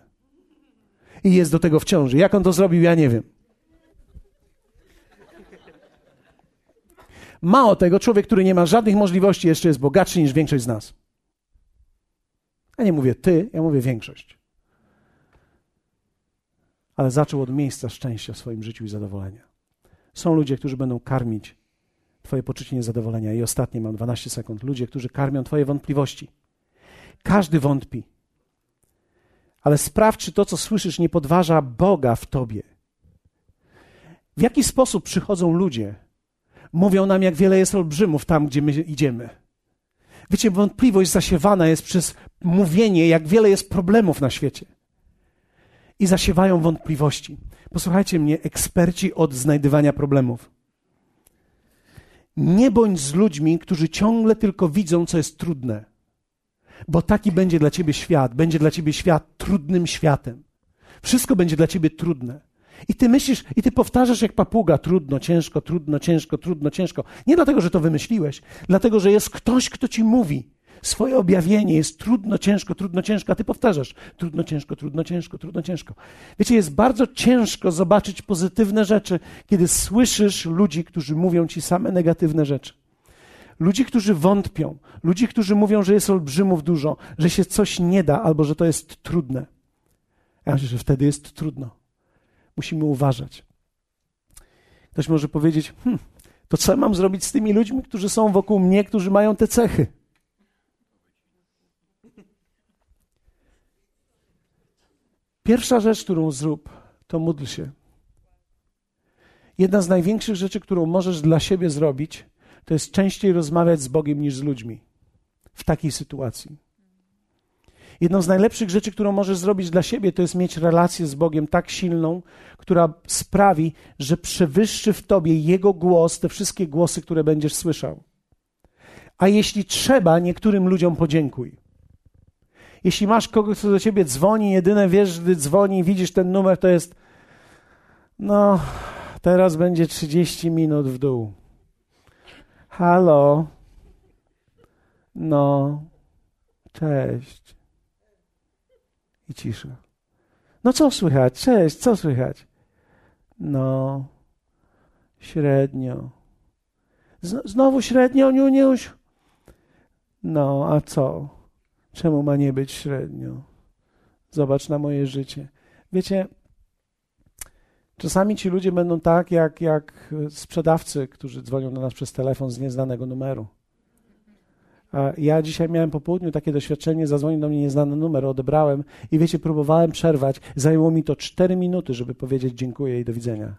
i jest do tego w ciąży. Jak on to zrobił, ja nie wiem. Mało tego, człowiek, który nie ma żadnych możliwości, jeszcze jest bogatszy niż większość z nas. Ja nie mówię ty, ja mówię większość. Ale zaczął od miejsca szczęścia w swoim życiu i zadowolenia. Są ludzie, którzy będą karmić Twoje poczucie niezadowolenia. I ostatnie, mam 12 sekund. Ludzie, którzy karmią Twoje wątpliwości. Każdy wątpi. Ale sprawdź, czy to, co słyszysz, nie podważa Boga w Tobie. W jaki sposób przychodzą ludzie, mówią nam, jak wiele jest olbrzymów tam, gdzie my idziemy. Wiecie, wątpliwość zasiewana jest przez mówienie, jak wiele jest problemów na świecie. I zasiewają wątpliwości. Posłuchajcie mnie, eksperci od znajdywania problemów. Nie bądź z ludźmi, którzy ciągle tylko widzą, co jest trudne. Bo taki będzie dla ciebie świat. Będzie dla ciebie świat trudnym światem. Wszystko będzie dla ciebie trudne. I ty myślisz, i ty powtarzasz jak papuga, trudno, ciężko, trudno, ciężko, trudno, ciężko. Nie dlatego, że to wymyśliłeś, dlatego, że jest ktoś, kto ci mówi. Swoje objawienie jest trudno, ciężko, trudno, ciężko, a ty powtarzasz trudno, ciężko, trudno, ciężko, trudno, ciężko. Wiecie, jest bardzo ciężko zobaczyć pozytywne rzeczy, kiedy słyszysz ludzi, którzy mówią ci same negatywne rzeczy. Ludzi, którzy wątpią, ludzi, którzy mówią, że jest olbrzymów dużo, że się coś nie da albo że to jest trudne. Ja myślę, że wtedy jest trudno musimy uważać. Ktoś może powiedzieć, hm, to co mam zrobić z tymi ludźmi, którzy są wokół mnie, którzy mają te cechy? Pierwsza rzecz, którą zrób, to módl się. Jedna z największych rzeczy, którą możesz dla siebie zrobić, to jest częściej rozmawiać z Bogiem niż z ludźmi w takiej sytuacji. Jedną z najlepszych rzeczy, którą możesz zrobić dla siebie, to jest mieć relację z Bogiem tak silną, która sprawi, że przewyższy w tobie Jego głos, te wszystkie głosy, które będziesz słyszał. A jeśli trzeba, niektórym ludziom podziękuj. Jeśli masz kogoś, kto do ciebie dzwoni, jedyne wiesz, gdy dzwoni, widzisz ten numer, to jest no, teraz będzie 30 minut w dół. Halo? No, cześć i cisza. No co słychać? Cześć, co słychać? No, średnio. znowu średnio, Niuniuś? No, a co? Czemu ma nie być średnio? Zobacz na moje życie. Wiecie, czasami ci ludzie będą tak, jak, jak sprzedawcy, którzy dzwonią do nas przez telefon z nieznanego numeru. Ja dzisiaj miałem po południu takie doświadczenie, zadzwonił do mnie nieznany numer, odebrałem i wiecie, próbowałem przerwać. Zajęło mi to cztery minuty, żeby powiedzieć dziękuję i do widzenia.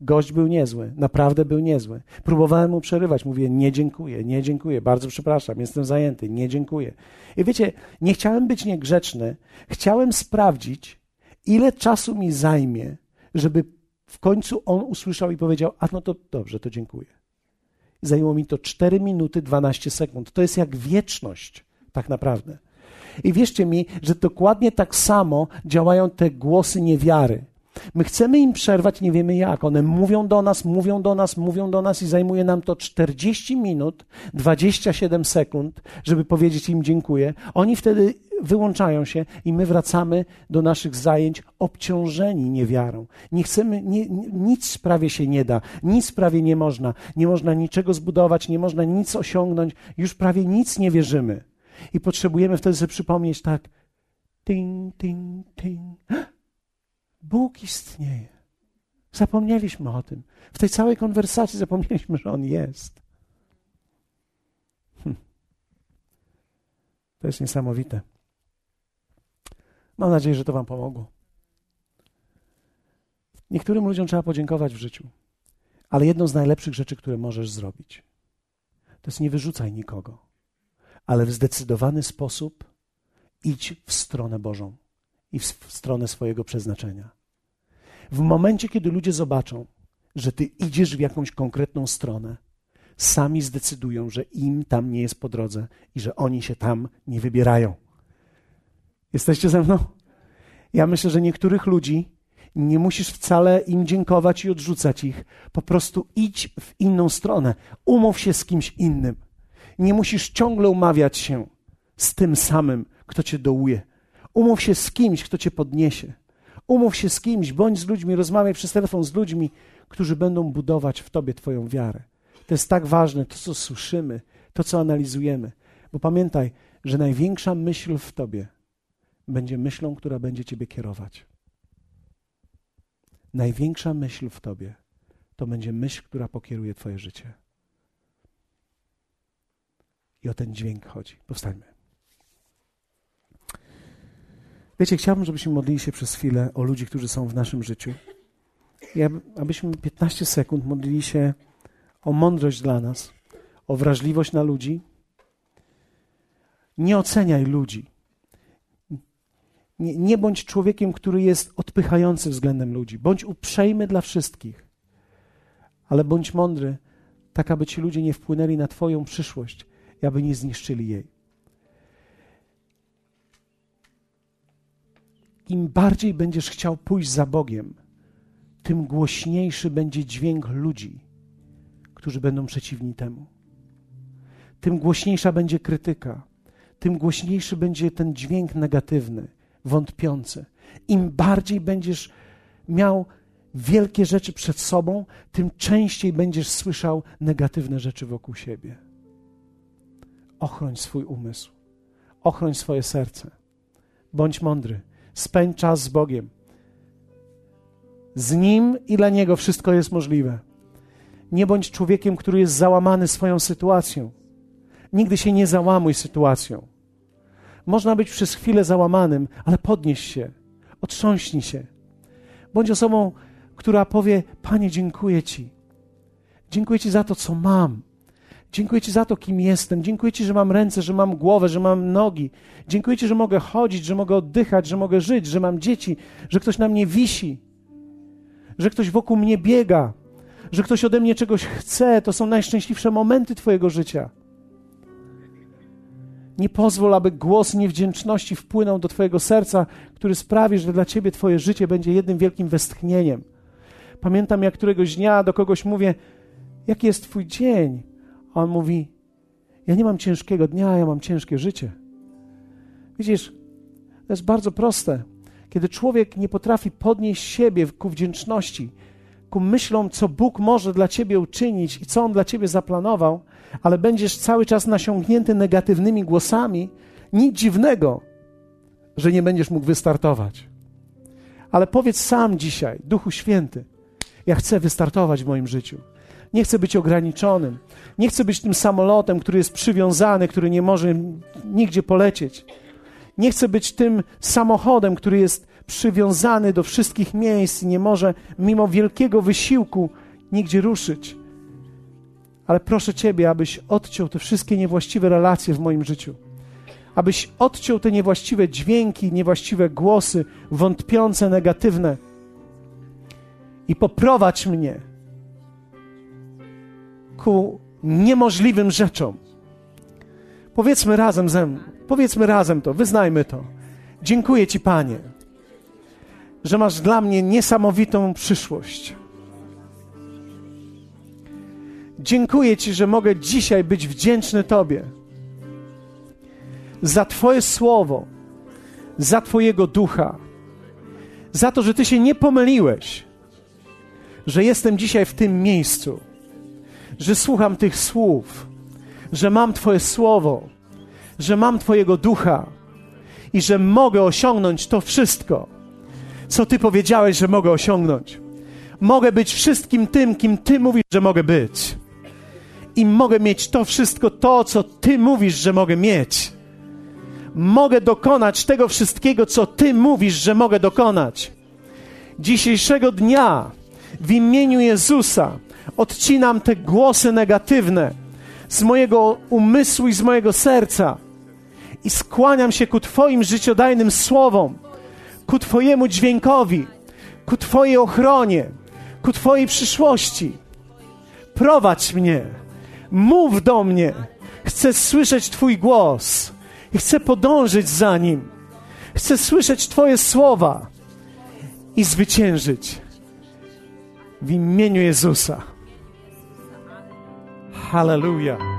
Gość był niezły, naprawdę był niezły. Próbowałem mu przerywać, mówię: Nie dziękuję, nie dziękuję, bardzo przepraszam, jestem zajęty, nie dziękuję. I wiecie, nie chciałem być niegrzeczny, chciałem sprawdzić, ile czasu mi zajmie, żeby w końcu on usłyszał i powiedział: A no to dobrze, to dziękuję. Zajęło mi to 4 minuty 12 sekund. To jest jak wieczność, tak naprawdę. I wierzcie mi, że dokładnie tak samo działają te głosy niewiary. My chcemy im przerwać, nie wiemy jak. One mówią do nas, mówią do nas, mówią do nas i zajmuje nam to 40 minut, 27 sekund, żeby powiedzieć im dziękuję. Oni wtedy wyłączają się i my wracamy do naszych zajęć obciążeni niewiarą. Nie chcemy, nie, nic prawie się nie da, nic prawie nie można. Nie można niczego zbudować, nie można nic osiągnąć, już prawie nic nie wierzymy. I potrzebujemy wtedy sobie przypomnieć tak, ting, ting, ting. Bóg istnieje. Zapomnieliśmy o tym. W tej całej konwersacji zapomnieliśmy, że On jest. Hm. To jest niesamowite. Mam nadzieję, że to Wam pomogło. Niektórym ludziom trzeba podziękować w życiu, ale jedną z najlepszych rzeczy, które możesz zrobić, to jest nie wyrzucaj nikogo, ale w zdecydowany sposób idź w stronę Bożą i w stronę swojego przeznaczenia. W momencie, kiedy ludzie zobaczą, że ty idziesz w jakąś konkretną stronę, sami zdecydują, że im tam nie jest po drodze i że oni się tam nie wybierają. Jesteście ze mną? Ja myślę, że niektórych ludzi nie musisz wcale im dziękować i odrzucać ich. Po prostu idź w inną stronę. Umów się z kimś innym. Nie musisz ciągle umawiać się z tym samym, kto cię dołuje. Umów się z kimś, kto cię podniesie. Umów się z kimś, bądź z ludźmi, rozmawiaj przez telefon z ludźmi, którzy będą budować w tobie Twoją wiarę. To jest tak ważne, to co słyszymy, to co analizujemy. Bo pamiętaj, że największa myśl w tobie będzie myślą, która będzie Ciebie kierować. Największa myśl w Tobie to będzie myśl, która pokieruje Twoje życie. I o ten dźwięk chodzi. Powstańmy. Wiecie, chciałbym, żebyśmy modlili się przez chwilę o ludzi, którzy są w naszym życiu. I abyśmy 15 sekund modlili się o mądrość dla nas, o wrażliwość na ludzi. Nie oceniaj ludzi. Nie, nie bądź człowiekiem, który jest odpychający względem ludzi. Bądź uprzejmy dla wszystkich, ale bądź mądry, tak aby ci ludzie nie wpłynęli na Twoją przyszłość i aby nie zniszczyli jej. Im bardziej będziesz chciał pójść za Bogiem, tym głośniejszy będzie dźwięk ludzi, którzy będą przeciwni temu. Tym głośniejsza będzie krytyka, tym głośniejszy będzie ten dźwięk negatywny wątpiący. Im bardziej będziesz miał wielkie rzeczy przed sobą, tym częściej będziesz słyszał negatywne rzeczy wokół siebie. Ochroń swój umysł, ochroń swoje serce. Bądź mądry, spędź czas z Bogiem. Z Nim i dla Niego wszystko jest możliwe. Nie bądź człowiekiem, który jest załamany swoją sytuacją. Nigdy się nie załamuj sytuacją. Można być przez chwilę załamanym, ale podnieś się, otrząśnij się. Bądź osobą, która powie: Panie, dziękuję Ci. Dziękuję Ci za to, co mam. Dziękuję Ci za to, kim jestem. Dziękuję Ci, że mam ręce, że mam głowę, że mam nogi. Dziękuję Ci, że mogę chodzić, że mogę oddychać, że mogę żyć, że mam dzieci, że ktoś na mnie wisi, że ktoś wokół mnie biega, że ktoś ode mnie czegoś chce. To są najszczęśliwsze momenty Twojego życia. Nie pozwól, aby głos niewdzięczności wpłynął do Twojego serca, który sprawi, że dla Ciebie Twoje życie będzie jednym wielkim westchnieniem. Pamiętam, jak któregoś dnia do kogoś mówię: Jaki jest Twój dzień? On mówi: Ja nie mam ciężkiego dnia, ja mam ciężkie życie. Widzisz, to jest bardzo proste. Kiedy człowiek nie potrafi podnieść siebie ku wdzięczności, ku myślom, co Bóg może dla ciebie uczynić i co On dla ciebie zaplanował, ale będziesz cały czas nasiągnięty negatywnymi głosami, nic dziwnego, że nie będziesz mógł wystartować. Ale powiedz sam dzisiaj, Duchu Święty, ja chcę wystartować w moim życiu. Nie chcę być ograniczonym. Nie chcę być tym samolotem, który jest przywiązany, który nie może nigdzie polecieć. Nie chcę być tym samochodem, który jest przywiązany do wszystkich miejsc i nie może mimo wielkiego wysiłku nigdzie ruszyć. Ale proszę Ciebie, abyś odciął te wszystkie niewłaściwe relacje w moim życiu. Abyś odciął te niewłaściwe dźwięki, niewłaściwe głosy, wątpiące, negatywne. I poprowadź mnie ku niemożliwym rzeczom. Powiedzmy razem ze mną, powiedzmy razem to, wyznajmy to. Dziękuję Ci, Panie, że masz dla mnie niesamowitą przyszłość. Dziękuję Ci, że mogę dzisiaj być wdzięczny Tobie za Twoje słowo, za Twojego ducha, za to, że Ty się nie pomyliłeś, że jestem dzisiaj w tym miejscu, że słucham tych słów, że mam Twoje słowo, że mam Twojego ducha i że mogę osiągnąć to wszystko, co Ty powiedziałeś, że mogę osiągnąć. Mogę być wszystkim tym, kim Ty mówisz, że mogę być i mogę mieć to wszystko, to, co Ty mówisz, że mogę mieć. Mogę dokonać tego wszystkiego, co Ty mówisz, że mogę dokonać. Dzisiejszego dnia w imieniu Jezusa odcinam te głosy negatywne z mojego umysłu i z mojego serca i skłaniam się ku Twoim życiodajnym słowom, ku Twojemu dźwiękowi, ku Twojej ochronie, ku Twojej przyszłości. Prowadź mnie Mów do mnie. Chcę słyszeć Twój głos i chcę podążyć za nim. Chcę słyszeć Twoje słowa i zwyciężyć w imieniu Jezusa. Hallelujah.